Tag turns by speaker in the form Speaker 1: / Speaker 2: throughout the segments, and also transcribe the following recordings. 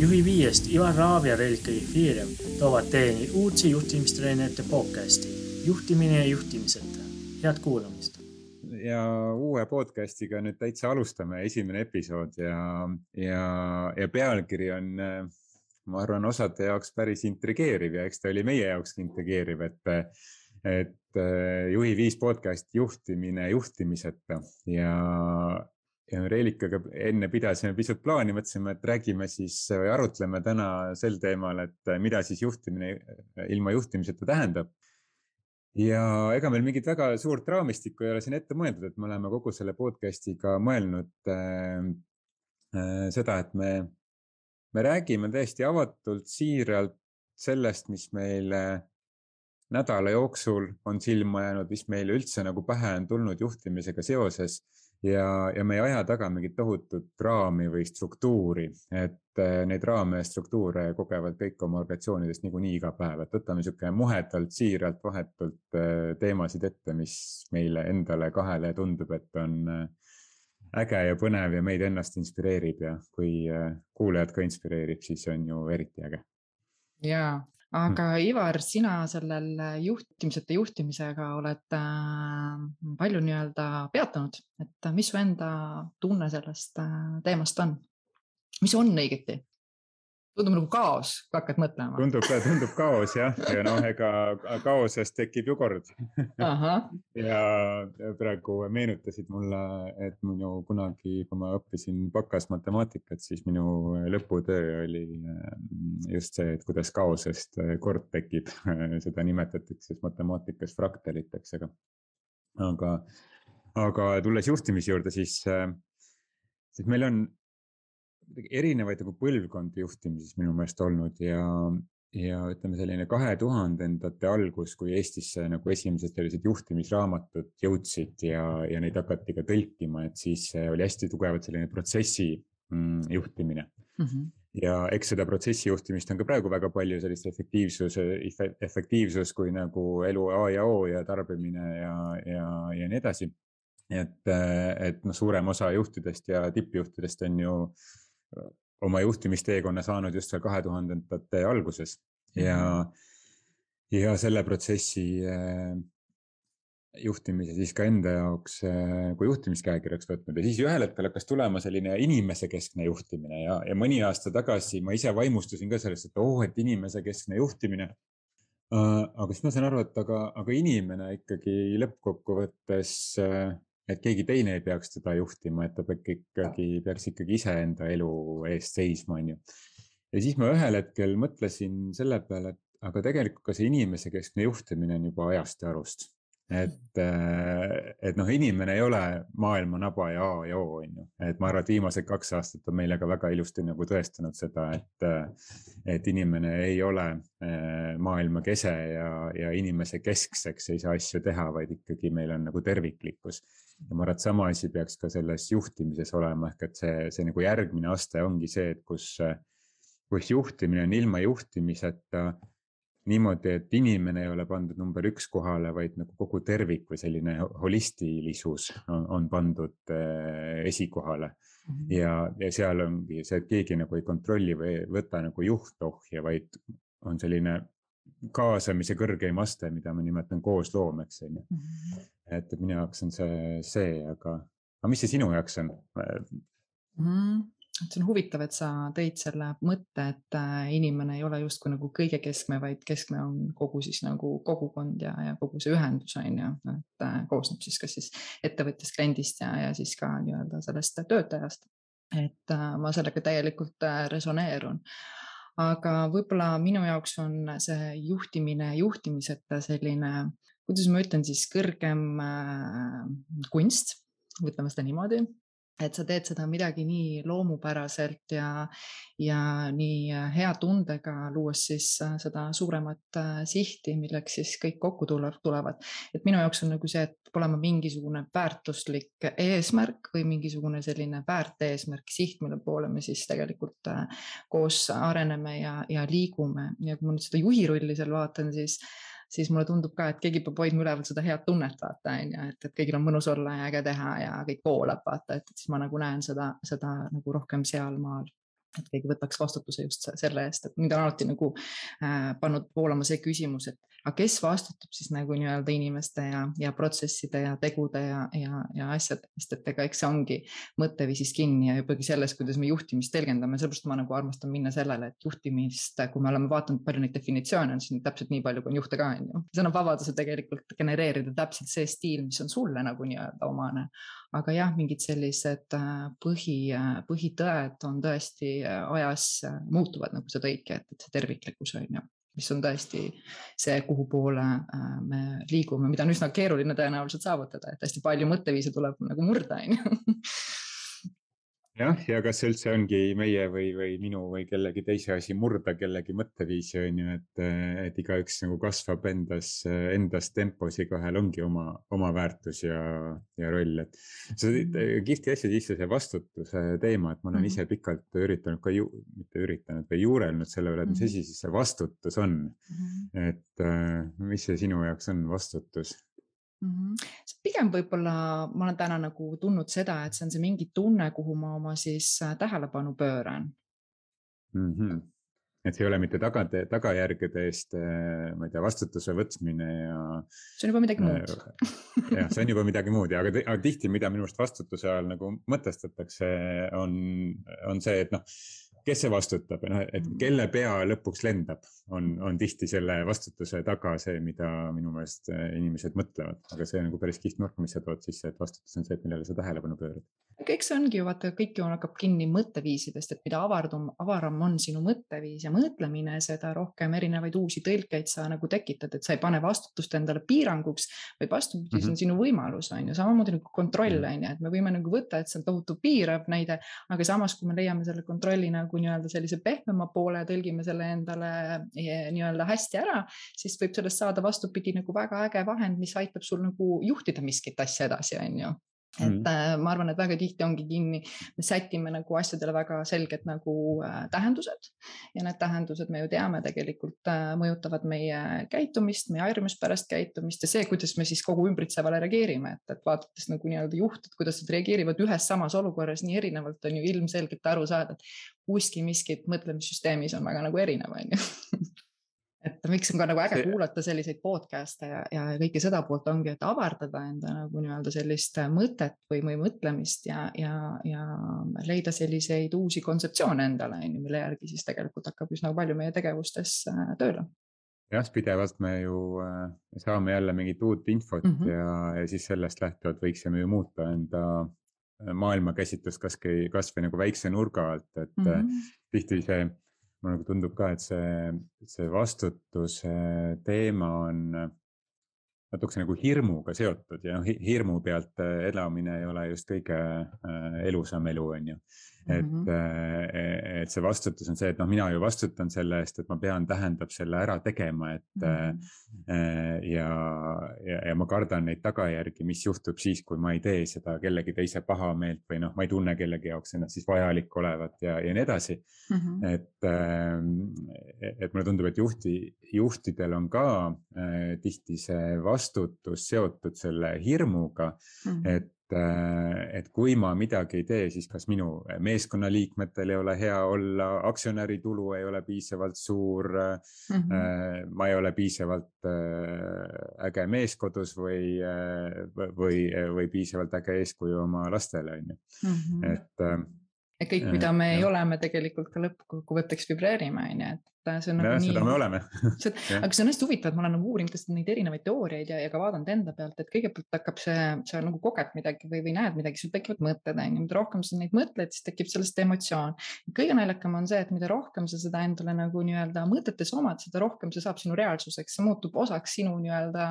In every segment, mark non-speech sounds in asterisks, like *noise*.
Speaker 1: juhi viiest Ivar Raav ja Relke Jefirjev toovad teieni uudse juhtimistreenerite podcasti Juhtimine ja juhtimiseta. head kuulamist.
Speaker 2: ja uue podcast'iga nüüd täitsa alustame, esimene episood ja, ja, ja pealkiri on, ma arvan, osade jaoks päris intrigeeriv ja eks ta oli meie jaokski intrigeeriv, et, et juhi viis podcast juhtimine juhtimiseta ja, ja Reelikaga enne pidasime pisut plaani, mõtlesime, et räägime siis või arutleme täna sel teemal, et mida siis juhtimine ilma juhtimiseta tähendab. ja ega meil mingit väga suurt raamistikku ei ole siin ette mõeldud, et me oleme kogu selle podcast'iga mõelnud äh, äh, seda, et me, me räägime täiesti avatult, siiralt sellest, mis meile nädala jooksul on silma jäänud, mis meile üldse nagu pähe on tulnud juhtimisega seoses ja, ja me ei aja taga mingit tohutut raami või struktuuri, et äh, neid raame ja struktuure kogevad kõik oma organisatsioonides niikuinii iga päev, et võtame niisugune muhedalt, siiralt, vahetult äh, teemasid ette, mis meile endale kahele tundub, et on äh, äge ja põnev ja meid ennast inspireerib ja kui kuulajad ka inspireerib, siis on ju eriti äge.
Speaker 3: ja Hm. Aga Ivar, sina sellel juhtimiseta juhtimisega oled äh, palju nii-öelda peatunud, et mis su enda tunne sellest äh, teemast on? mis on õieti? Tundub nagu kaos, kui hakkad mõtlema.
Speaker 2: tundub, tundub kaos jah, ja noh, ega kaosest tekib ju kord. Ja praegu meenutasid mulle, et minu kunagi, kui ma õppisin bakas matemaatikat, siis minu lõputöö oli mm, just see, et kuidas kaosest kord tekib. *laughs* Seda nimetatakse siis matemaatikas fraktaliteks, aga, aga, aga tulles juhtimise juurde, siis, siis meil on erinevaid nagu põlvkondi juhtimises minu meelest olnud ja, ja ütleme, selline kahe tuhandendate algus, kui Eestisse nagu esimesed sellised juhtimisraamatud jõudsid ja, ja neid hakati ka tõlkima, et siis oli hästi tugevalt selline protsessi mm, juhtimine mm. -hmm. ja eks seda protsessi juhtimist on ka praegu väga palju sellist efektiivsus, efektiivsus kui nagu elu A ja O ja tarbimine ja, ja, ja nii edasi et, et noh, suurem osa juhtidest ja tippjuhtidest on ju oma juhtimisteekonna saanud just seal kahe tuhandendate alguses ja mm, -hmm. ja selle protsessi äh, juhtimise siis ka enda jaoks äh, kui juhtimiskäekirjaks võtnud ja siis ühel hetkel hakkas tulema selline inimesekeskne juhtimine ja, ja mõni aasta tagasi ma ise vaimustusin ka sellest, et oo oh,, et inimesekeskne juhtimine. Äh, aga siis ma sain aru, et aga, aga inimene ikkagi lõppkokkuvõttes et keegi teine ei peaks teda juhtima, et ta peab ikkagi, peaks ikkagi iseenda elu eest seisma, on ju. ja siis ma ühel hetkel mõtlesin selle peale, et aga tegelikult ka see inimesekeskne juhtimine on juba ajast ja arust. et, äh, et noh, inimene ei ole maailma naba ja A ja O, on ju, et ma arvan, et viimased kaks aastat on meile ka väga ilusti nagu tõestanud seda, et, et inimene ei ole äh, maailma kese ja, ja inimese keskseks ei saa asju teha, vaid ikkagi meil on nagu terviklikkus ja ma arvan, et sama asi peaks ka selles juhtimises olema, ehk et see, see nagu järgmine aste ongi see, et kus, kus juhtimine on ilma juhtimiseta niimoodi, et inimene ei ole pandud number üks kohale, vaid nagu kogu tervik või selline holistilisus on, on pandud äh, esikohale mm. -hmm. ja, ja seal ongi see, et keegi nagu ei kontrolli või ei võta nagu juhtohje, vaid on selline kaasamise kõrgeim aste, mida ma nimetan koosloomeks, on ju. Mhm. et, minu jaoks on see, see, aga, aga mis see sinu jaoks on mm?
Speaker 3: -hmm see on huvitav, et sa tõid selle mõtte, et äh, inimene ei ole justkui nagu kõige keskme, vaid keskme on kogu siis nagu kogukond ja, ja kogu see ühendus on ju, et äh, koosneb siis kas siis ettevõtjast, kliendist ja, ja siis ka nii-öelda sellest töötajast. et äh, ma sellega täielikult resoneerun aga võib-olla minu jaoks on see juhtimine juhtimiseta selline, kuidas ma ütlen siis, kõrgem äh, kunst, ütleme seda niimoodi et sa teed seda midagi nii loomupäraselt ja, ja nii hea tundega, luues siis äh, seda suuremat äh, sihti, milleks siis kõik kokku tulevad. et minu jaoks on nagu see, et peab olema mingisugune väärtuslik eesmärk või mingisugune selline väärteesmärk, siht, mille poole me siis tegelikult äh, koos areneme ja, ja liigume ja kui ma nüüd seda juhi rolli seal vaatan, siis siis mulle tundub ka, et keegi peab hoidma üleval seda head tunnet, vaata on ju, et, et kõigil on mõnus olla ja äge teha ja kõik voolab, vaata, et siis ma nagu näen seda, seda nagu rohkem sealmaal. Et keegi võtaks vastutuse just selle eest, et mind on alati nagu äh, pannud voolama see küsimus, et aga kes vastutab siis nagu nii-öelda inimeste ja, ja protsesside ja tegude ja, ja, ja asjade eest, et ega eks see ongi mõtteviisis kinni ja jupagi selles, kuidas me juhtimist tõlgendame, sellepärast ma nagu armastan minna sellele, et juhtimist, kui me oleme vaadanud, palju neid definitsioone on, siis täpselt nii palju, kui on juhte ka, on ju. see annab vabaduse tegelikult genereerida täpselt see stiil, mis on sulle nagu nii-öelda omane. aga jah, mingid sellised äh, põhi, äh, põhitõed on tõesti äh, ajas muutuvad, nagu sa tõidki, et, et see terviklikkus on ju mis on tõesti see, kuhu poole äh, me liigume, mida on üsna keeruline tõenäoliselt saavutada, et hästi palju mõtteviise tuleb nagu murda, on ju *laughs*
Speaker 2: jah, ja kas üldse ongi meie või, või minu või kellegi teise asi murda kellegi mõtteviisi on ju, et, et igaüks nagu kasvab endas, endas tempos, igaühel ongi oma, oma väärtus ja, ja roll, et. sa tõid mm. kihvti asja sisse, see vastutuse teema, et ma olen mm ise pikalt üritanud ka ju, mitte üritanud või juurelnud selle üle, et mis mm asi siis see vastutus on mm. -hmm. et mis see sinu jaoks on vastutus?
Speaker 3: Mm. -hmm. pigem võib-olla ma olen täna nagu tundnud seda, et see on see mingi tunne, kuhu ma oma siis äh, tähelepanu pööran
Speaker 2: mm. -hmm. et see ei ole mitte taga, tagajärgede eest, äh, ma ei tea, vastutuse võtmine ja.
Speaker 3: see on juba midagi muud
Speaker 2: jah, see on juba midagi muud ja, aga, aga tihti, mida minu arust vastutuse all nagu mõtestatakse, on, on see, et noh kes see vastutab ja noh, et mm. kelle pea lõpuks lendab, on, on tihti selle vastutuse taga see, mida minu meelest äh, inimesed mõtlevad, aga see on nagu päris kihvt nurk, mis sa tood sisse, et vastutus on see, et millele sa tähelepanu pöörad
Speaker 3: kõik see ongi ju vaata, kõik ju hakkab kinni mõtteviisidest, et mida avardum, avaram on sinu mõtteviis ja mõtlemine, seda rohkem erinevaid uusi tõlkeid sa nagu tekitad, et sa ei pane vastutust endale piiranguks, vaid vastupidi mm, -hmm. see on mhm. sinu võimalus, on ju, samamoodi nagu kontroll mhm. on ju, et me võime nagu võtta, et see on tohutu piirav näide, aga samas, kui me leiame selle kontrolli nagu nii-öelda sellise pehmema poole, tõlgime selle endale eh, nii-öelda hästi ära, siis võib sellest saada vastupidi nagu väga äge vahend, mis aitab sul nagu juhtida miskit asja edasi, on ju et mm. äh, ma arvan, et väga tihti ongi kinni, me sätime nagu asjadele väga selged nagu äh, tähendused. Ja need tähendused me ju teame tegelikult äh, mõjutavad meie käitumist, meie harjumuspärast käitumist ja see, kuidas me siis kogu ümbritsevale reageerime, et, et vaadates nagu nii-öelda juhte, kuidas nad reageerivad ühes samas olukorras nii erinevalt, on ju ilmselgelt aru saada, et kuskil miskit mõtlemissüsteemis on väga nagu erinev, on ju *laughs* et miks on ka nagu äge kuulata selliseid podcast'e ja, ja kõike seda poolt ongi, et avardada enda nagu nii-öelda sellist mõtet või, või mõtlemist ja, ja, ja leida selliseid uusi kontseptsioone endale, on ju, mille järgi siis tegelikult hakkab üsna palju meie tegevustes äh, tööle
Speaker 2: jah, pidevalt me ju äh, saame jälle mingit uut infot mm -hmm. ja, ja siis sellest lähtuvalt võiksime ju muuta enda äh, maailmakäsitlust kasvõi, kasvõi nagu väikse nurga alt, et mm -hmm. tihti see mulle nagu tundub ka, et see, see vastutuse teema on natukese nagu hirmuga seotud ja noh, hirmu pealt elamine ei ole just kõige äh, elusam elu, on ju et mm, -hmm. et see vastutus on see, et noh, mina ju vastutan selle eest, et ma pean, tähendab selle ära tegema, et mm. -hmm. ja, ja, ja ma kardan neid tagajärgi, mis juhtub siis, kui ma ei tee seda kellegi teise pahameelt või noh, ma ei tunne kellegi jaoks ennast siis vajalik olevat ja, ja nii edasi mm. -hmm. et, et mulle tundub, et juhti, juhtidel on ka tihti see vastutus seotud selle hirmuga mm, -hmm. et et kui ma midagi ei tee, siis kas minu meeskonnaliikmetel ei ole hea olla, aktsionäri tulu ei ole piisavalt suur mm. -hmm. ma ei ole piisavalt äh, äge mees kodus või, või, või piisavalt äge eeskuju oma lastele, on ju. Mhm.
Speaker 3: et ja kõik, mida me ei ole, me tegelikult ka lõppkokkuvõtteks vibreerime, on ju, et see on
Speaker 2: nagu
Speaker 3: nii.
Speaker 2: seda me oleme *laughs*
Speaker 3: aga see on hästi huvitav, et ma olen nagu uurinud lihtsalt neid erinevaid teooriaid ja, ja ka vaadanud enda pealt, et kõigepealt hakkab see, sa nagu koged midagi või, või näed midagi, sul tekivad mõtted, on ju, mida rohkem sa neid mõtled, siis tekib sellest emotsioon. kõige naljakam on see, et mida rohkem sa seda endale nagu nii-öelda mõtetes omad, seda rohkem see saab sinu reaalsuseks, see muutub osaks sinu nii-öelda,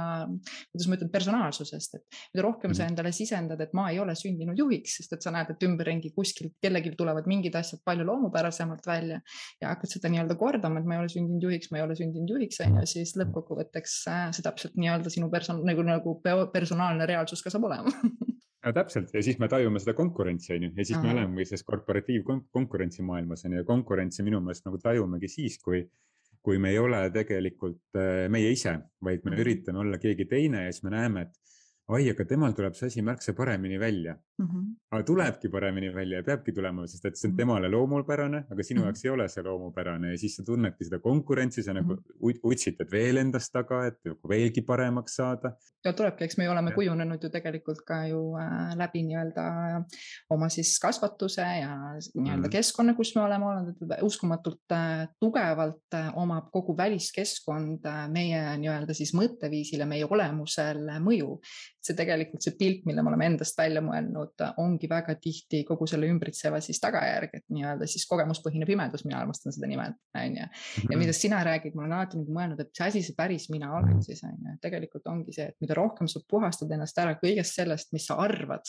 Speaker 3: kuidas ma ütlen, personaalsusest, et mida rohkem mm -hmm. sa mhm. endale sisendad, et ma ei ole sündinud juhiks, sest et sa näed, et ümberringi kuskilt kellelgi tulevad mingid asjad palju loomupärasemalt välja ja hakkad seda nii-öelda kordama, et ma ei ole sündinud juhiks, ma ei ole sündinud juhiks, on ju, siis lõppkokkuvõtteks äh, see täpselt nii-öelda sinu person-, nagu, nagu personaalne reaalsus ka saab olema *laughs*
Speaker 2: no täpselt ja siis me tajume seda konkurentsi on ju ja siis Aha. me olemegi selles korporatiivkonkurentsi maailmas on ju ja konkurentsi minu meelest nagu tajumegi siis, kui kui me ei ole tegelikult äh, meie ise, vaid me mhm. üritame olla keegi teine ja siis me näeme, et oi, aga temal tuleb see asi märksa paremini välja mm. -hmm. aga tulebki paremini välja ja peabki tulema, sest et see on mhm. temale loomupärane, aga sinu mm -hmm. jaoks ei ole see loomupärane ja siis sa tunnedki seda konkurentsi, sa nagu mm -hmm. utsitad veel endast taga, et nagu veelgi paremaks saada.
Speaker 3: ja tulebki, eks me oleme ja. kujunenud ju tegelikult ka ju äh, läbi nii-öelda oma siis kasvatuse ja nii-öelda mm -hmm. keskkonna, kus me oleme olnud, uskumatult äh, tugevalt äh, omab kogu väliskeskkond meie nii-öelda siis mõtteviisile, meie olemusel mõju see tegelikult see pilt, mille me oleme endast välja mõelnud, ongi väga tihti kogu selle ümbritseva siis tagajärg, et nii-öelda siis kogemuspõhine pimedus, mina armastan seda nimetada, on ju. ja mhm. millest sina räägid, ma olen alati nagu mõelnud, et mis asi see päris mina olen siis on ju, tegelikult ongi see, et mida rohkem sa puhastad ennast ära kõigest sellest, mis sa arvad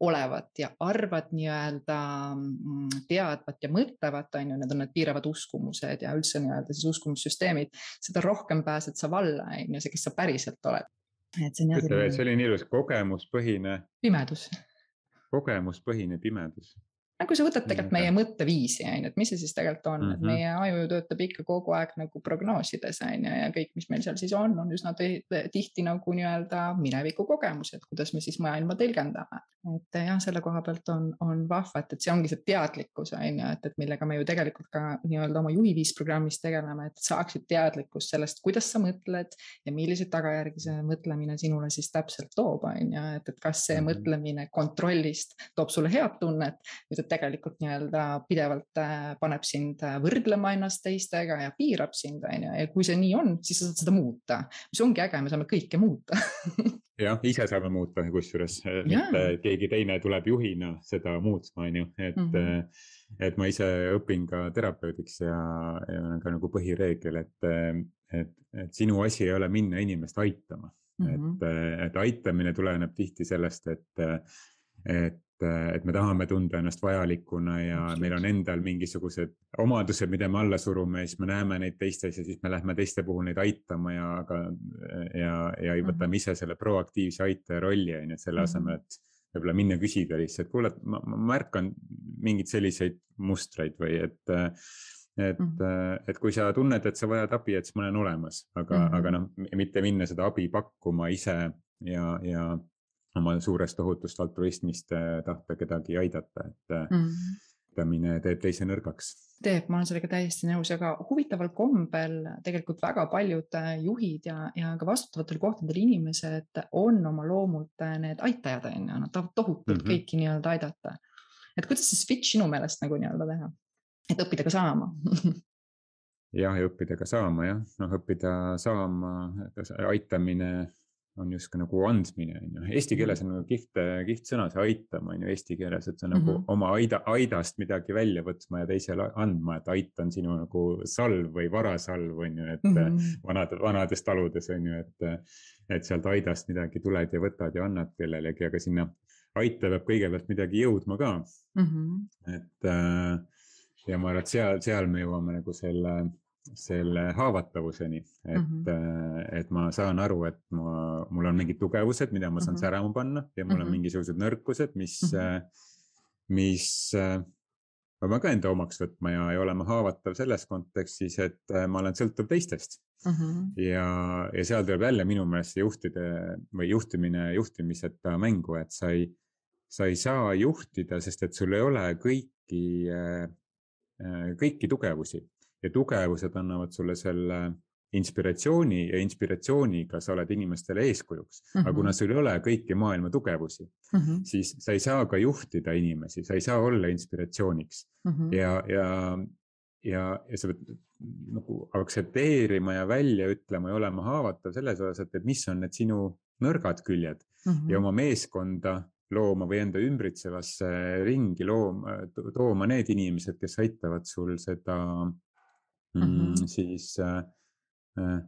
Speaker 3: olevat ja arvad nii-öelda mm, teadvat ja mõtlevat, on ju, need on need piiravad uskumused ja üldse nii-öelda siis uskumussüsteemid, seda rohkem pääsed sa valla, on ju, see, kes sa päriselt oled
Speaker 2: et see on jah. ütle veel, see oli nii ilus, kogemuspõhine.
Speaker 3: pimedus.
Speaker 2: kogemuspõhine pimedus
Speaker 3: nagu sa võtad tegelikult meie mõtteviisi, on ju, et mis see siis tegelikult on mm, -hmm. et mhm. meie aju ju töötab ikka kogu aeg nagu prognoosides on ju ja kõik, mis meil seal siis on, on üsna tihti nagu nii-öelda mineviku kogemused, kuidas me siis maailma tõlgendame. et jah, selle koha pealt on, on vahva, et, et see ongi see teadlikkus on ju, et, et millega me ju tegelikult ka nii-öelda oma juhi viis programmis tegeleme, et saaksid teadlikkust sellest, kuidas sa mõtled ja milliseid tagajärgi see mõtlemine sinule siis täpselt toob, on ju, et, et kas see mm -hmm. mõtlemine kontrollist toob sulle head tunnet ta tegelikult nii-öelda pidevalt äh, paneb sind äh, võrdlema ennast teistega ja piirab sind, on ju, ja kui see nii on, siis sa saad seda muuta, mis ongi äge, me saame kõike muuta. *laughs*
Speaker 2: Jah, ise saame muuta, kusjuures mitte keegi teine tuleb juhina seda muutma, on ju, et mm, -hmm. et ma ise õpin ka terapeudiks ja, ja on ka nagu põhireegel, et, et, et sinu asi ei ole minna inimest aitama. Mm, -hmm. et, et aitamine tuleneb tihti sellest, et, et et me tahame tunda ennast vajalikuna ja meil on endal mingisugused omadused, mida me alla surume ja siis me näeme neid teistes ja siis me lähme teiste puhul neid aitama ja, aga ja, ja võtame -hmm. ise selle proaktiivse aitaja rolli on ju, et selle -hmm. asemel, et võib-olla minna küsida lihtsalt, kuule, ma, ma märkan mingeid selliseid mustreid või et et mm, -hmm. et kui sa tunned, et sa vajad abi, et siis ma olen olemas, aga mm, -hmm. aga noh, mitte minna seda abi pakkuma ise ja, ja oma suurest tohutust altruismist äh, tahta kedagi aidata, et mm -hmm aitamine teeb teise nõrgaks.
Speaker 3: teeb, ma olen sellega täiesti nõus, aga huvitaval kombel tegelikult väga paljud äh, juhid ja, ja ka vastutavatel kohtadel inimesed on oma loomult need aitajad, on ju, nad tahavad tohutult mm -hmm. kõiki nii-öelda aidata. et kuidas see switch sinu meelest nagu nii-öelda teha, et õppida ka saama *laughs*
Speaker 2: jah, ja õppida ka saama jah, noh, õppida saama, aitamine on justkui nagu andmine, on ju. Eesti mhm. keeles on nagu kihvt, kihvt sõna, see aitama on ju eesti keeles, et see on mm -hmm. nagu oma aida, aidast midagi välja võtma ja teisele andma, et ait on sinu nagu salv või varasalv on ju, et mm -hmm. vanad, vanades taludes on ju, et. et sealt aidast midagi tuled ja võtad ja annad kellelegi, aga sinna aita peab kõigepealt midagi jõudma ka mm. -hmm. et ja ma arvan, et seal, seal me jõuame nagu selle selle haavatavuseni, et mm, -hmm. et ma saan aru, et ma, mul on mingid tugevused, mida ma saan mm -hmm. särama panna ja mul mm -hmm. on mhm. mingisugused nõrkused, mis mm, -hmm. mis äh, ma pean ka enda omaks võtma ja, ja olema haavatav selles kontekstis, et ma olen sõltuv teistest mm. -hmm. ja, ja seal tuleb jälle minu meelest see juhtide või juhtimine juhtimiseta mängu, et sa ei, sa ei saa juhtida, sest et sul ei ole kõiki, kõiki tugevusi ja tugevused annavad sulle selle inspiratsiooni ja inspiratsiooniga sa oled inimestele eeskujuks mm. -hmm. aga kuna mhm. sul ei ole kõiki maailma tugevusi mm, -hmm. siis sa ei saa ka juhtida inimesi, sa ei saa olla inspiratsiooniks mm -hmm. ja, ja, ja, ja sa pead nagu aktsepteerima ja välja ütlema ja olema haavatav selles osas, et, et mis on need sinu nõrgad küljed mm -hmm. ja oma meeskonda looma või enda ümbritsevasse ringi looma, tooma need inimesed, kes aitavad sul seda mm, -hmm. siis äh, äh,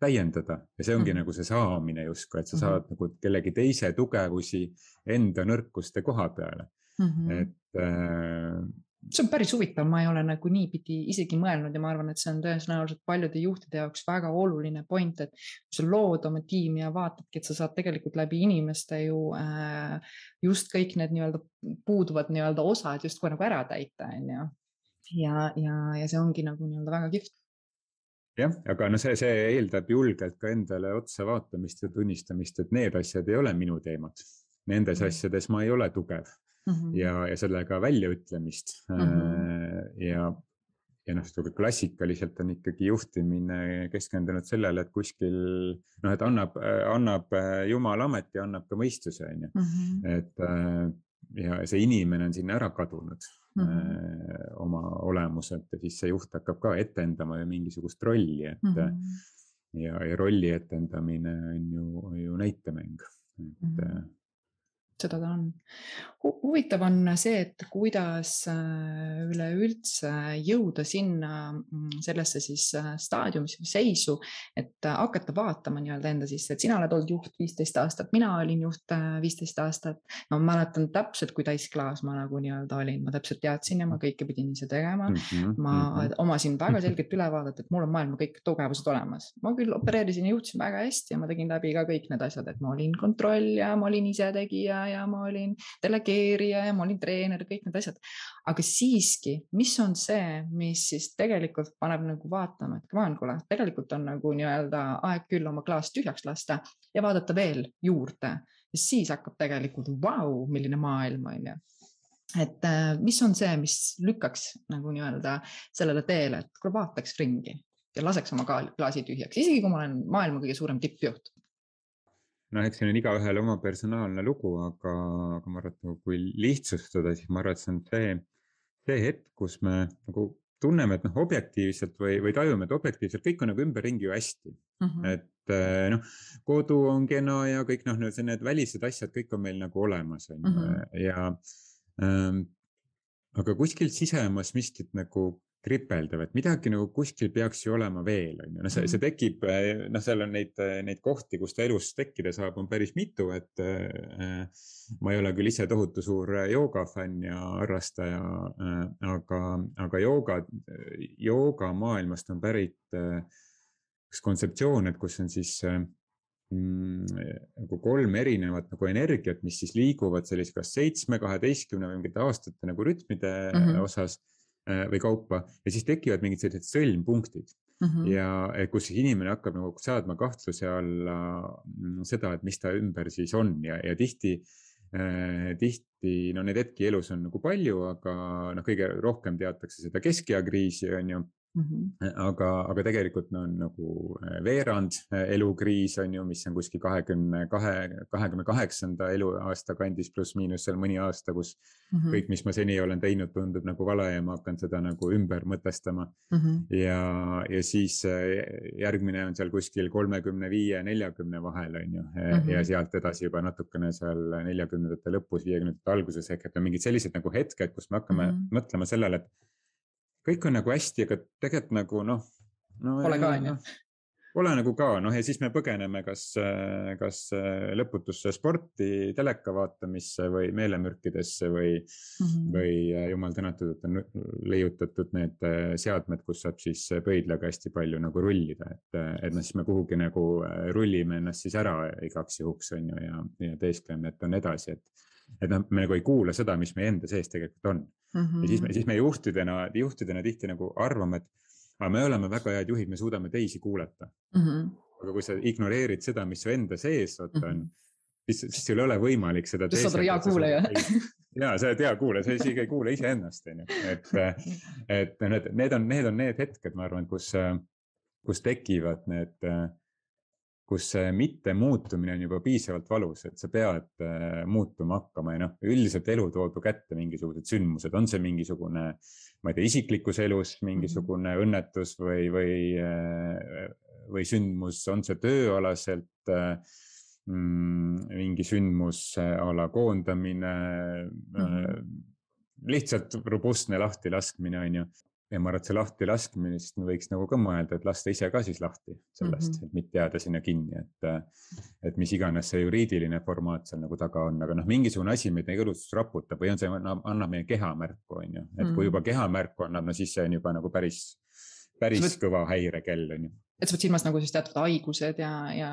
Speaker 2: täiendada ja see ongi mm -hmm. nagu see saamine justkui, et sa saad mm -hmm. nagu kellegi teise tugevusi enda nõrkuste koha peale mm. -hmm. et äh,
Speaker 3: see on päris huvitav, ma ei ole nagu niipidi isegi mõelnud ja ma arvan, et see on tõenäoliselt paljude juhtide jaoks väga oluline point, et sa lood oma tiimi ja vaatadki, et sa saad tegelikult läbi inimeste ju äh, just kõik need nii-öelda puuduvad nii-öelda osad justkui nagu ära täita, on ju ja, ja, ja see ongi nagu nii-öelda väga kihvt
Speaker 2: jah, aga no see, see eeldab julgelt ka endale otsa vaatamist ja tunnistamist, et need asjad ei ole minu teemad. Nendes mm -hmm. asjades ma ei ole tugev mm -hmm. ja, ja sellega väljaütlemist mm. -hmm. ja, ja noh, klassikaliselt on ikkagi juhtimine keskendunud sellele, et kuskil noh, et annab, annab jumal ameti, annab ka mõistuse, on ju. Mhm. et äh, ja see inimene on sinna ära kadunud mm -hmm. oma olemuselt ja siis see juht hakkab ka etendama ju mingisugust rolli, et mm. -hmm. ja, ja rolli etendamine on ju, ju näitemäng, et mm. -hmm
Speaker 3: seda ta on. huvitav on see, et kuidas äh, üleüldse jõuda sinna mm, sellesse siis äh, staadiumisse või seisu, et äh, hakata vaatama nii-öelda enda sisse, et sina oled olnud juht viisteist aastat, mina olin juht viisteist aastat. no ma mäletan täpselt, kui täisklaas ma nagu nii-öelda olin, ma täpselt teadsin ja ma kõike pidin ise tegema mm. -hmm, ma mm -hmm. omasin väga *laughs* selget ülevaadet, et mul on maailma kõik tugevused olemas, ma küll opereerisin ja juhtisin väga hästi ja ma tegin läbi ka kõik need asjad, et ma olin kontrollija, ma olin isetegija ja ma olin delegeerija ja ma olin treener, kõik need asjad. aga siiski, mis on see, mis siis tegelikult paneb nagu vaatama, et come on, kuule, tegelikult on nagu nii-öelda aeg küll oma klaas tühjaks lasta ja vaadata veel juurde. Ja siis hakkab tegelikult vau, milline maailm on ju. Et äh, mis on see, mis lükkaks nagu nii-öelda sellele teele, et kuule vaataks ringi ja laseks oma klaasi tühjaks, isegi kui ma olen maailma kõige suurem tippjuht
Speaker 2: noh, eks see on igaühel oma personaalne lugu, aga, aga ma arvan, et nagu kui lihtsustada, siis ma arvan, et see on see, see hetk, kus me nagu tunneme, et noh, objektiivselt või, või tajume, et objektiivselt kõik on nagu ümberringi ju hästi mm. -hmm. et eh, noh, kodu on kena ja kõik noh, need välised asjad, kõik on meil nagu olemas, on ju, mhm. ja ähm,. aga kuskil sisemas miskit nagu kripeldav, et midagi nagu kuskil peaks ju olema veel, on ju, noh, see, see mhm. tekib, eh, noh, seal on neid, eh, neid kohti, kus ta elus tekkida saab, on päris mitu, et äh, ma ei ole küll ise tohutu suur joogafänn ja harrastaja äh,, aga, aga jooga, joogamaailmast on pärit äh, üks kontseptsioon, et kus on siis äh, nagu kolm erinevat nagu energiat, mis siis liiguvad sellise kas seitsme, kaheteistkümne või mingite aastate nagu rütmide mm -hmm. osas või kaupa ja siis tekivad mingid sellised sõlmpunktid mm. -hmm. ja kus siis inimene hakkab nagu seadma kahtluse alla mm, seda, et mis ta ümber siis on ja, ja tihti äh,, tihti no neid hetki elus on nagu palju, aga noh, kõige rohkem teatakse seda keskea kriisi on ju Mm -hmm. aga, aga tegelikult no, on nagu äh, veerand äh, elukriis on ju, mis on kuskil kahekümne kahe, kahekümne kaheksanda eluaasta kandis pluss-miinus seal mõni aasta, kus mm -hmm. kõik, mis ma seni olen teinud, tundub nagu vale ja ma hakkan seda nagu ümber mõtestama mm. -hmm. ja, ja siis järgmine on seal kuskil kolmekümne viie, neljakümne vahel on ju mm -hmm. ja sealt edasi juba natukene seal neljakümnendate lõpus, viiekümnendate alguses ehk et on mingid sellised nagu hetked, kus me hakkame mm -hmm. mõtlema sellele, et kõik on nagu hästi, aga tegelikult nagu noh
Speaker 3: no,. Pole ka on ju
Speaker 2: Pole nagu ka, noh ja siis me põgeneme kas, kas lõputusse sporti, teleka vaatamisse või meelemürkidesse või mm, -hmm. või jumal tänatud, et on leiutatud need seadmed, kus saab siis pöidlaga hästi palju nagu rullida, et, et noh, siis me kuhugi nagu rullime ennast siis ära igaks juhuks on ju ja, ja teeskleme, et on edasi, et et noh, me nagu ei kuula seda, mis meie enda sees tegelikult on mm. -hmm. ja siis me, siis me juhtidena, juhtidena tihti nagu arvame, et aga me oleme väga head juhid, me suudame teisi kuulata mm. -hmm. aga kui sa ignoreerid seda, mis su enda sees vaata on mm, -hmm. siis, siis sul ei ole võimalik seda.
Speaker 3: sa oled hea kuulaja.
Speaker 2: ja sa oled hea kuulaja, sa isegi ei kuule iseennast, on ju, et, *laughs* et need, need on, need on need hetked, ma arvan, kus, kus tekivad need kus see mittemuutumine on juba piisavalt valus, et sa pead äh, muutuma hakkama ja noh, üldiselt elu toob ju kätte mingisugused sündmused, on see mingisugune, ma ei tea, isiklikus elus mingisugune mm -hmm. õnnetus või, või, äh, või sündmus, on see tööalaselt äh, mm, mingi sündmus a la koondamine mm, -hmm. lihtsalt robustne lahtilaskmine, on ju ja ma arvan, et see lahtilaskmine, siis me võiks nagu ka mõelda, et lasta ise ka siis lahti sellest mm, -hmm. et mitte jääda sinna kinni, et. et mis iganes see juriidiline formaat seal nagu taga on, aga noh, mingisugune asi meid nagu õudselt raputab või on see, annab meie keha märku, on ju, et kui juba keha märku annab, no siis see on juba nagu päris, päris võt... kõva häirekell, on ju.
Speaker 3: Et sa võtad silmas nagu siis teatud haigused ja, ja,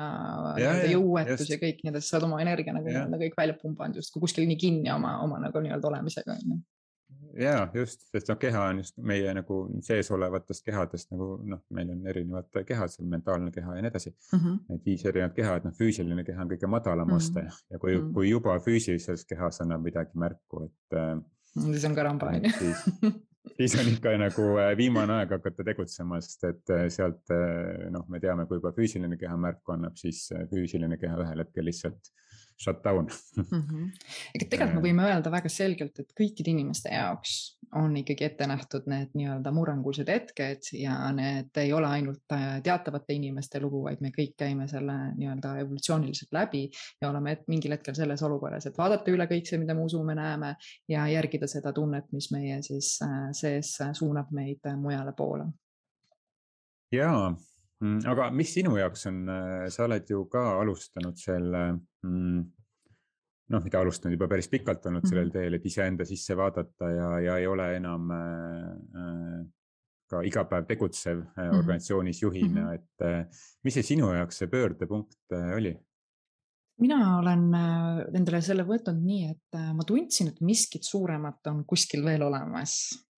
Speaker 3: ja, ja jõuetus ja kõik nii edasi, sa oled oma energia nagu nii-öelda kõik välja pumbanud justkui kuskil nii kinni oma, oma nagu nii-öelda olemisega on ju
Speaker 2: ja just, sest noh, keha on just meie nagu sees olevatest kehadest nagu noh, meil on erinevad kehad, seal mentaalne keha ja nii edasi mm. -hmm. et viis erinevat keha, et noh, füüsiline keha on kõige madalam mm -hmm. aste ja kui mm, -hmm. kui juba füüsilises kehas annab midagi märku, et.
Speaker 3: Äh, siis on karamba on ju.
Speaker 2: siis on ikka nagu äh, viimane aeg hakata tegutsema, sest et äh, sealt noh, me teame, kui juba füüsiline keha märku annab, siis füüsiline keha ühel hetkel lihtsalt shut down mm.
Speaker 3: -hmm. *laughs* ega tegelikult me võime öelda väga selgelt, et kõikide inimeste jaoks on ikkagi ette nähtud need nii-öelda murrangulised hetked ja need ei ole ainult äh, teatavate inimeste lugu, vaid me kõik käime selle nii-öelda evolutsiooniliselt läbi ja oleme mingil hetkel selles olukorras, et vaadata üle kõik see, mida me usume, näeme ja järgida seda tunnet, mis meie siis äh, sees suunab meid mujale poole.
Speaker 2: jaa aga mis sinu jaoks on, äh, sa oled ju ka alustanud selle mm, noh, mida alustanud juba päris pikalt olnud sellel mhm. teel, et iseenda sisse vaadata ja, ja ei ole enam äh, äh ka iga päev tegutsev äh, mhm. organisatsioonis juhina, mhm. et äh, mis see sinu jaoks see pöördepunkt äh, oli?
Speaker 3: mina olen endale selle võtnud nii, et ma tundsin, et miskit suuremat on kuskil veel olemas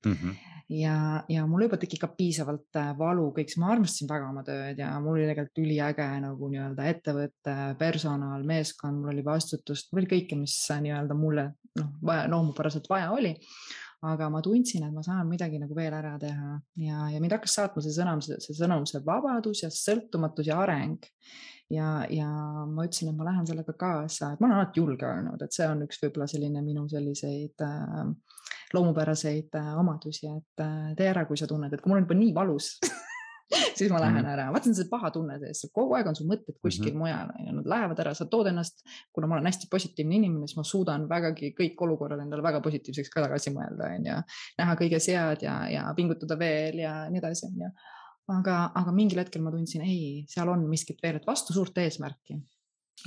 Speaker 3: mm. -hmm ja, ja mul juba tegi ka piisavalt äh, valu kõik, ma armastasin väga oma tööd ja mul oli tegelikult üliäge nagu nii-öelda ettevõte, personal, meeskond, mul oli vastutust, mul oli kõike, mis äh, nii-öelda mulle noh, vaja, loomupäraselt vaja oli aga ma tundsin, et ma saan midagi nagu veel ära teha ja, ja mind hakkas saatma see sõnum, see sõnum, see vabadus ja sõltumatus ja areng. Ja, ja ma ütlesin, et ma lähen sellega kaasa, et ma olen alati julge olnud, et see on üks võib-olla selline minu selliseid äh, loomupäraseid äh, omadusi, et äh, tee ära, kui sa tunned, et kui mul on juba nii valus *laughs* siis ma lähen mm -hmm. ära, vaata see paha tunne sees, kogu aeg on su mõtted kuskil mm -hmm. mujal ja nad lähevad ära, sa tood ennast, kuna ma olen hästi positiivne inimene, siis ma suudan vägagi kõik olukorrad endale väga positiivseks ka tagasi mõelda, on ju. näha kõiges head ja, ja pingutada veel ja nii edasi, on ju. Aga, aga mingil hetkel ma tundsin, ei, seal on miskit veel, et vastu suurt eesmärki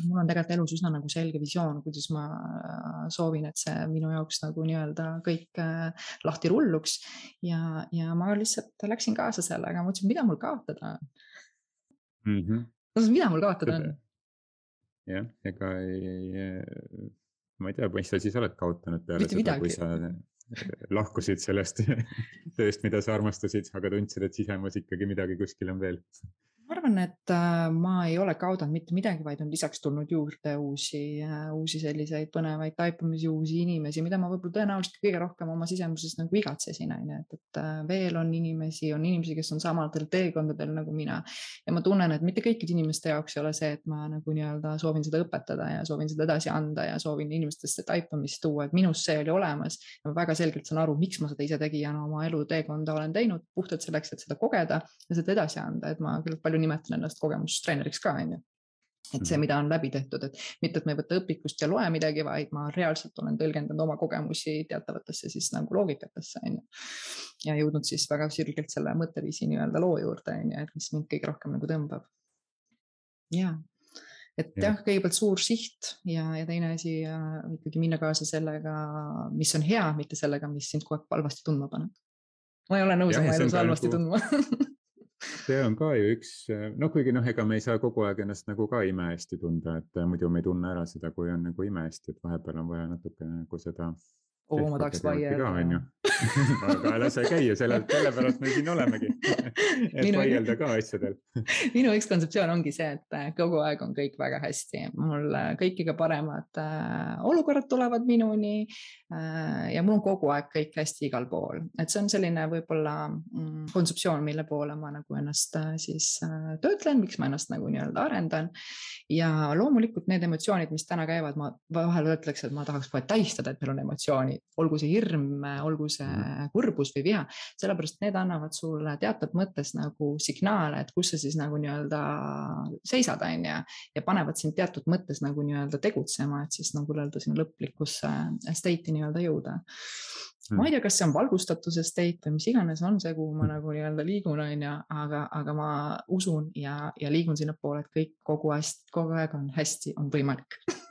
Speaker 3: mul on tegelikult elus üsna nagu selge visioon, kuidas ma äh, soovin, et see minu jaoks nagu nii-öelda kõik äh, lahti rulluks ja, ja ma lihtsalt läksin kaasa sellega, mõtlesin, mida mul kaotada on mm. -hmm. mida mul kaotada on?
Speaker 2: jah, ega ei, ma ei tea, mis sa siis oled kaotanud peale Mitte seda, kui sa lahkusid sellest *laughs* tööst, mida sa armastasid, aga tundsid, et sisemas ikkagi midagi kuskil on veel
Speaker 3: arvan, et äh, ma ei ole kaotanud mitte midagi, vaid on lisaks tulnud juurde uusi, äh, uusi selliseid põnevaid taipamisi, uusi inimesi, mida ma võib-olla tõenäoliselt kõige rohkem oma sisemuses nagu igatsesin, on ju, et, et äh, veel on inimesi, on inimesi, kes on samadel teekondadel nagu mina. ja ma tunnen, et mitte kõikide inimeste jaoks ei ole see, et ma nagu nii-öelda soovin seda õpetada ja soovin seda edasi anda ja soovin inimestesse taipamist tuua, et minus see oli olemas. ma väga selgelt saan aru, miks ma seda ise tegijana oma eluteekonda olen teinud, puhtalt selleks, et seda kogeda ja seda edasi anda, et ma küll palju palju nimetan ennast kogemustreeneriks ka, on ju et see, mhm. mida on läbi tehtud, et mitte, et ma ei võta õpikust ja loe midagi, vaid ma reaalselt olen tõlgendanud oma kogemusi teatavatesse siis nagu loogikatesse on ju. ja jõudnud siis väga sirgelt selle mõtteviisi nii-öelda loo juurde on ju, et mis mind kõige rohkem nagu tõmbab. ja, et jah ja,, kõigepealt suur siht ja, ja teine asi äh, ikkagi minna kaasa sellega, mis on hea, mitte sellega, mis sind kogu aeg halvasti tundma paneb. ma ei ole nõus oma elus halvasti nagu... tundma *laughs*
Speaker 2: see on ka ju üks, noh, kuigi noh, ega me ei saa kogu aeg ennast nagu ka imehästi tunda, et muidu me ei tunne ära seda, kui on nagu imehästi, et vahepeal on vaja natukene nagu seda
Speaker 3: oo, ma tahaks vaielda.
Speaker 2: aga lase käia, selle, sellepärast me siin olemegi *laughs* et minu, vaielda ka asjadel *laughs*
Speaker 3: minu üks kontseptsioon ongi see, et äh, kogu aeg on kõik väga hästi, mul äh, kõik kõige paremad äh, olukorrad tulevad minuni äh, ja mul on kogu aeg kõik hästi igal pool, et see on selline võib-olla mm, kontseptsioon, mille poole ma nagu ennast äh, siis äh, töötlen, miks ma ennast nagu nii-öelda arendan. ja loomulikult need emotsioonid, mis täna käivad, ma vahel ütleks, et ma tahaks kohe tähistada, et meil on emotsioonid olgu see hirm, olgu see mm. kurbus või viha, sellepärast need annavad sulle teatud mõttes nagu signaale, et kus sa siis nagu nii-öelda seisad, on ju. ja panevad sind teatud mõttes nagu nii-öelda tegutsema, et siis nagu nii-öelda sinna lõplikusse state'i nii-öelda jõuda mm.. ma ei tea, kas see on valgustatuse state või mis iganes on see, kuhu ma mm. nagu nii-öelda liigun, on ju, aga, aga ma usun ja, ja liigun sinnapoole, et kõik kogu hästi, kogu aeg on hästi, on võimalik *laughs*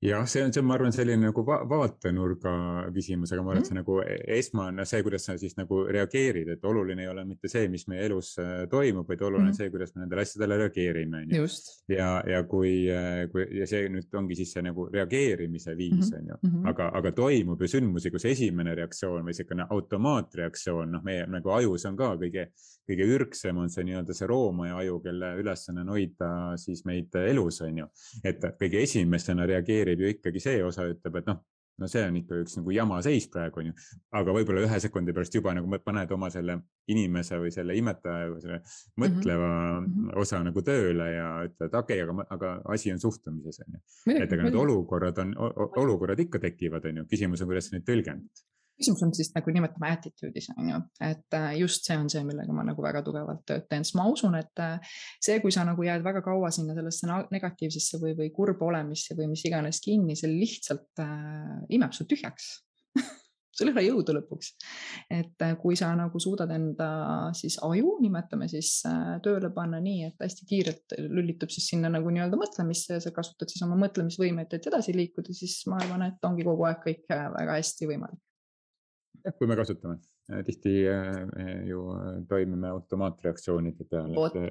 Speaker 2: jah, see on, see on, ma arvan, selline nagu va vaatenurga küsimus, aga ma arvan, et see mm. nagu e-, esmane see, kuidas sa siis nagu reageerid, et oluline ei ole mitte see, mis meie elus äh, toimub, vaid oluline on mm. see, kuidas me nendele asjadele reageerime, on ju. ja, ja kui, äh, kui ja see nüüd ongi siis see nagu reageerimise viis, mhm. on ju, mhm. aga, aga toimub ju sündmusi, kus esimene reaktsioon või niisugune automaatreaktsioon, noh, meie nagu ajus on ka kõige, kõige ürgsem on see nii-öelda see roomaja aju, kelle ülesanne on hoida siis meid elus, on ju. et kõige esimesena reageerib reageerib ju ikkagi see osa, ütleb, et noh, no see on ikka üks nagu jama seis praegu on ju. aga võib-olla ühe sekundi pärast juba nagu paned oma selle inimese või selle imetaja või selle mhm. mõtleva mm -hmm. osa nagu tööle ja ütled, okei okay,, aga, aga asi on suhtumises on ju. et ega need olukorrad on, olukorrad ikka tekivad, on ju, küsimus on, kuidas sa neid tõlgendad
Speaker 3: küsimus on siis nagu nimetame attitude'is on ju, et äh, just see on see, millega ma nagu väga tugevalt tööd teen, sest ma usun, et äh, see, kui sa nagu jääd väga kaua sinna sellesse negatiivsesse või, või kurba olemisse või mis iganes kinni, see lihtsalt äh, imeb su tühjaks. *laughs* Sul ei ole jõudu lõpuks. et äh, kui sa nagu suudad enda siis aju, nimetame siis tööle panna nii, et hästi kiirelt lülitub siis sinna nagu nii-öelda mõtlemisse ja sa kasutad siis oma mõtlemisvõimet, et edasi liikuda, siis ma arvan, et ongi kogu aeg kõik väga hästi võimalik
Speaker 2: kui me kasutame, äh, tihti äh, ju äh, toimime automaatreaktsioonide peale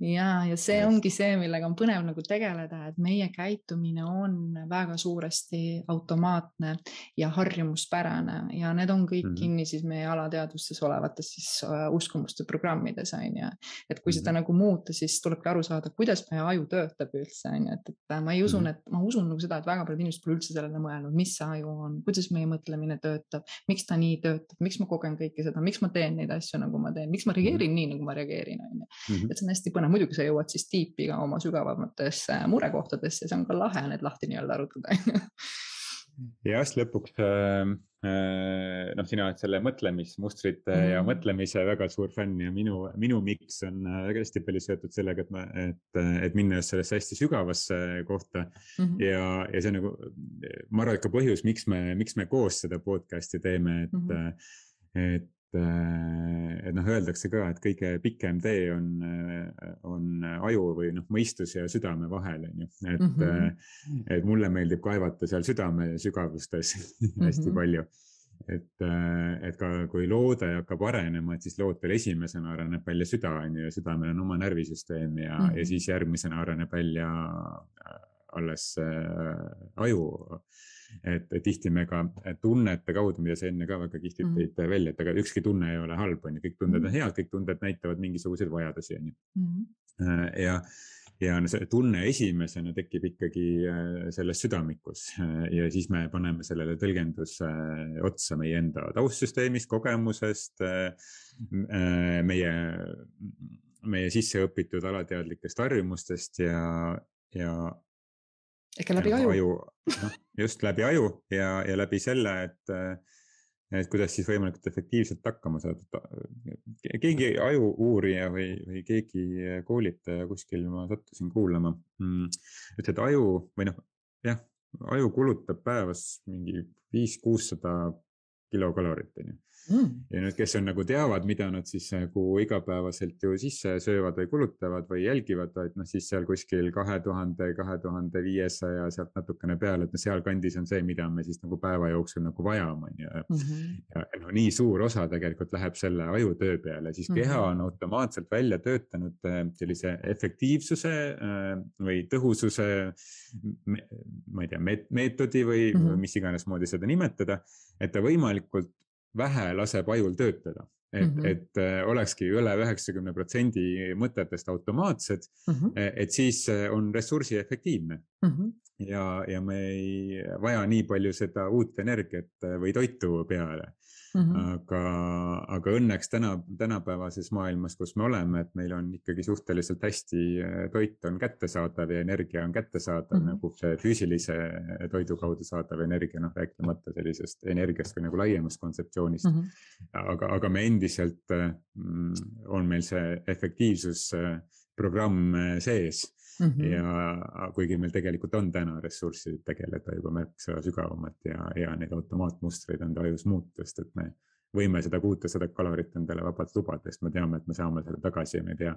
Speaker 3: ja, ja see ongi see, millega on põnev nagu tegeleda, et meie käitumine on väga suuresti automaatne ja harjumuspärane ja need on kõik mm -hmm. kinni siis meie alateadvustes olevates siis uh, uskumuste programmides on ju. et kui mm -hmm. seda nagu muuta, siis tulebki aru saada, kuidas meie aju töötab üldse on ju, et, et ma ei usu mm, -hmm. et ma usun nagu seda, et väga paljud inimesed pole üldse sellele mõelnud, mis see aju on, kuidas meie mõtlemine töötab, miks ta nii töötab, miks ma kogen kõike seda, miks ma teen neid asju, nagu ma teen, miks ma reageerin mm -hmm. nii, nagu ma reageerin on ju. Mhm. et see on hästi põnev muidugi sa jõuad siis tiipi ka oma sügavamatesse murekohtadesse, see on ka lahe need lahti nii-öelda arutada *laughs*
Speaker 2: jah, sest lõpuks äh, äh, noh, sina oled selle mõtlemismustrite mm. ja mõtlemise väga suur fänn ja minu, minu miks on äh, väga hästi palju seotud sellega, et ma, et, et minna just sellesse hästi sügavasse kohta mm. -hmm. ja, ja see on nagu, ma arvan, et ka põhjus, miks me, miks me koos seda podcast'i teeme, et mm, -hmm. et Äh, et noh, öeldakse ka, et kõige pikem tee on, äh, on aju või noh, mõistuse ja südame vahel on ju, et mm, -hmm. et mulle meeldib kaevata seal südame sügavustes *laughs* hästi mm -hmm. palju. et, et ka kui loode hakkab arenema, et siis loodel esimesena areneb välja süda on ju ja südamel on oma närvisüsteem ja mm, -hmm. ja siis järgmisena areneb välja alles äh, aju et tihti me ka tunnete kaudu, mida sa enne ka väga kihvtilt mm. tõid mm -hmm. välja, et aga ükski tunne ei ole halb, on ju, kõik tunded on mm. head, kõik tunded näitavad mingisuguseid vajadusi, on ju. Mm. ja, ja see tunne esimesena tekib ikkagi äh, selles südamikus äh, ja siis me paneme sellele tõlgenduse otsa meie enda taustsüsteemist, kogemusest, meie, meie sisse õpitud alateadlikest harjumustest ja, ja
Speaker 3: ikka läbi aju, aju.
Speaker 2: noh, just läbi aju ja, ja läbi selle, et, et kuidas siis võimalikult efektiivselt hakkama saada. keegi ajuuurija või, või keegi koolitaja kuskil ma sattusin kuulama mm,, ütles, et aju või noh, jah, aju kulutab päevas mingi viis-kuussada kilokalorit, on ju mm.. ja nüüd, kes on nagu teavad, mida nad siis nagu igapäevaselt ju sisse söövad või kulutavad või jälgivad, et noh, siis seal kuskil kahe tuhande, kahe tuhande viiesaja sealt natukene peale, et noh, sealkandis on see, mida me siis nagu päeva jooksul nagu vajame, on ju. Mhm. ja noh, nii suur osa tegelikult läheb selle ajutöö peale, siis keha mm -hmm. on automaatselt välja töötanud äh, sellise efektiivsuse äh, või tõhususe, ma ei tea, meetodi või mm -hmm. mis iganes moodi seda nimetada, et ta võimalikult vähe laseb ajul töötada. et mm, -hmm. et äh, olekski üle üheksakümne protsendi mõtetest automaatsed mm, -hmm. et siis äh, on ressursi efektiivne mm. -hmm. ja, ja me ei vaja nii palju seda uut energiat või toitu peale Mm -hmm. aga, aga õnneks täna, tänapäevases maailmas, kus me oleme, et meil on ikkagi suhteliselt hästi, äh, toit on kättesaadav ja energia on kättesaadav mm -hmm. nagu see füüsilise toidu kaudu saadav energia, noh rääkimata sellisest energiast kui nagu laiemast kontseptsioonist mm. -hmm. aga, aga me endiselt mm, on meil see efektiivsusprogramm äh, sees Mm -hmm. ja kuigi meil tegelikult on täna ressurssi tegeleda juba märksa sügavamalt ja, ja neid automaatmustreid enda ajus muuta, sest et me võime seda kuutesadat kalorit endale vabalt lubada, sest me teame, et me saame selle tagasi ja me ei pea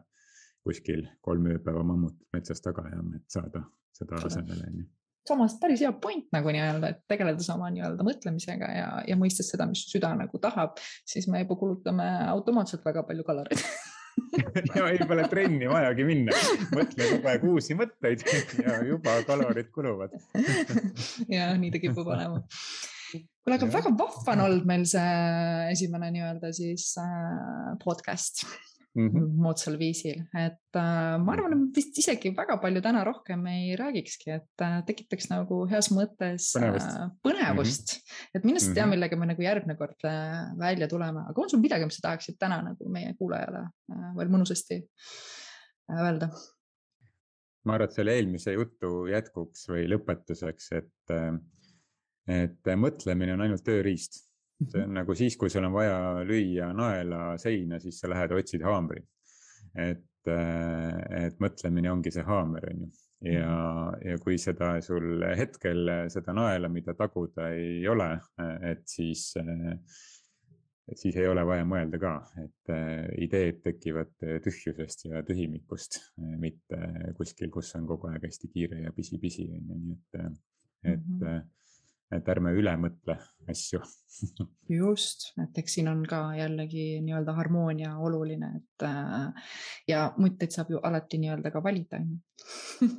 Speaker 2: kuskil kolm ööpäeva mammutit metsas taga ajama, et saada seda asemele, on ju.
Speaker 3: Samas päris hea point nagu nii-öelda, et tegeleda sama nii-öelda mõtlemisega ja, ja mõistes seda, mis süda nagu tahab, siis me juba kulutame automaatselt väga palju kaloreid *laughs* *laughs*
Speaker 2: ja ei pole trenni vajagi minna, mõtle kogu aeg uusi mõtteid *laughs* ja juba kalorid kuluvad. *laughs*
Speaker 3: Ja nii ta kipub olema. kuule, aga väga vahva on olnud meil see esimene nii-öelda siis äh, podcast mm -hmm. moodsal viisil, et äh, ma arvan, et vist isegi väga palju täna rohkem ei räägikski, et äh, tekitaks nagu heas mõttes põnevust, äh, põnevust. Mm, -hmm. et lihtsalt ei tea, millega me nagu järgmine kord äh, välja tuleme, aga on sul midagi, mis sa tahaksid täna nagu meie kuulajale äh, veel mõnusasti äh, öelda?
Speaker 2: ma arvan, et selle eelmise jutu jätkuks või lõpetuseks, et, äh, et mõtlemine on ainult tööriist see on nagu siis, kui sul on vaja lüüa naela seina, siis sa lähed otsid haamri. et, äh, et mõtlemine ongi see haamer, on ju. ja, mhm. ja kui seda sul hetkel seda naela, mida taguda ei ole, et siis, et siis ei ole vaja mõelda ka, et äh, ideed tekivad tühjusest ja tühimikust, mitte kuskil, kus on kogu aeg hästi kiire ja pisi-pisi on ju, nii et, et mm. -hmm et ärme üle mõtle asju *laughs*
Speaker 3: just, et eks siin on ka jällegi nii-öelda harmoonia oluline, et äh, ja mõtteid saab ju alati nii-öelda ka valida, on
Speaker 2: ju.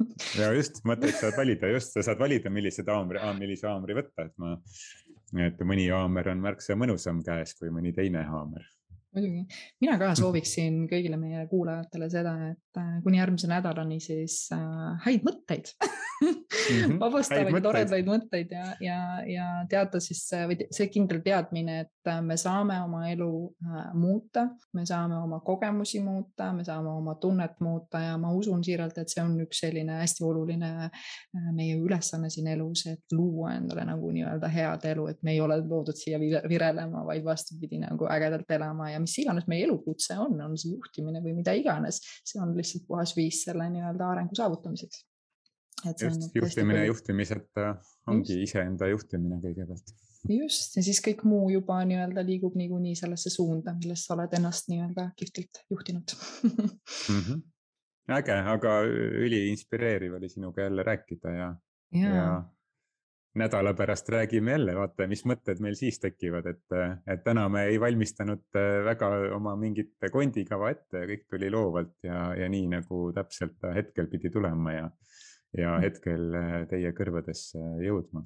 Speaker 2: ja just, *laughs* mõtteid saad valida, just, sa saad valida, millise haamri, millise haamri võtta, et ma, et mõni haamer on märksa mõnusam käes kui mõni teine haamer
Speaker 3: muidugi, mina ka sooviksin kõigile meie kuulajatele seda, et äh, kuni järgmise nädalani siis äh, häid mõtteid *laughs* vabastavaid, toredaid mõtteid ja, ja, ja teada siis või see kindel teadmine, et äh, me saame oma elu äh, muuta, me saame oma kogemusi muuta, me saame oma tunnet muuta ja ma usun siiralt, et see on üks selline hästi oluline äh, meie ülesanne siin elus, et luua endale nagu nii-öelda head elu, et me ei ole loodud siia virelema, vaid vastupidi nagu ägedalt elama ja mis iganes meie elukutse on, on see juhtimine või mida iganes, see on lihtsalt puhas viis selle nii-öelda arengu saavutamiseks
Speaker 2: just juhtimine juhtimiseta ongi iseenda juhtimine kõigepealt.
Speaker 3: just ja siis kõik muu juba nii-öelda liigub niikuinii sellesse suunda, millest sa oled ennast nii-öelda kihvtilt juhtinud mm.
Speaker 2: -hmm. äge, aga üliinspireeriv oli sinuga jälle rääkida ja, ja., ja nädala pärast räägime jälle, vaata, mis mõtted meil siis tekivad, et, et täna me ei valmistanud väga oma mingit kondikava ette, kõik tuli loovalt ja, ja nii nagu täpselt hetkel pidi tulema ja ja mm. hetkel äh, teie kõrvadesse jõudma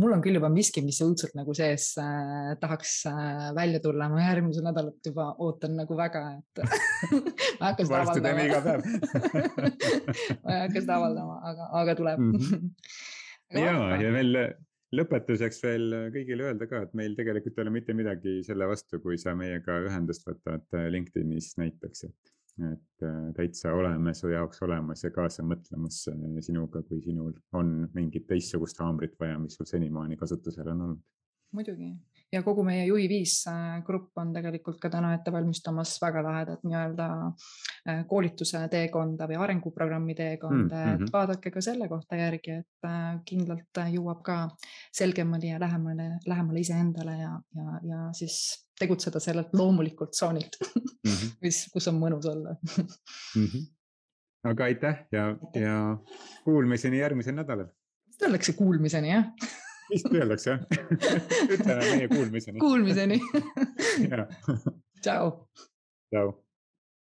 Speaker 3: mul on küll juba miski, mis õudselt nagu sees äh, tahaks äh, välja tulla, ma järgmisel nädalat juba ootan nagu väga, et *laughs* ma ei hakka seda avaldama. *laughs* ma ei hakka seda avaldama, aga, aga tuleb mm. -hmm. *laughs*
Speaker 2: ja, ja veel lõpetuseks veel kõigile öelda ka, et meil tegelikult ei ole mitte midagi selle vastu, kui sa meiega ühendust võtad LinkedInis näiteks, et et äh, täitsa oleme su jaoks olemas ja kaasa mõtlemas äh, sinuga, kui sinul on mingit teistsugust haamrit vaja, mis sul senimaani kasutusel on olnud.
Speaker 3: muidugi ja kogu meie Juhi viis äh, grupp on tegelikult ka täna ette valmistamas väga lahedat nii-öelda koolituse teekonda või arenguprogrammi teekonda mm, -hmm. et vaadake ka selle kohta järgi, et kindlalt jõuab ka selgemale ja lähemale, lähemale iseendale ja, ja, ja siis tegutseda sellelt loomulikult tsoonilt *laughs* mm, -hmm. mis, kus on mõnus olla mm.
Speaker 2: -hmm. aga aitäh ja, ja kuulmiseni järgmisel nädalal.
Speaker 3: vist öeldakse kuulmiseni jah
Speaker 2: vist öeldakse jah *laughs* ütleme meie kuulmiseni.
Speaker 3: Kuulmiseni *laughs* tšau.
Speaker 2: tšau.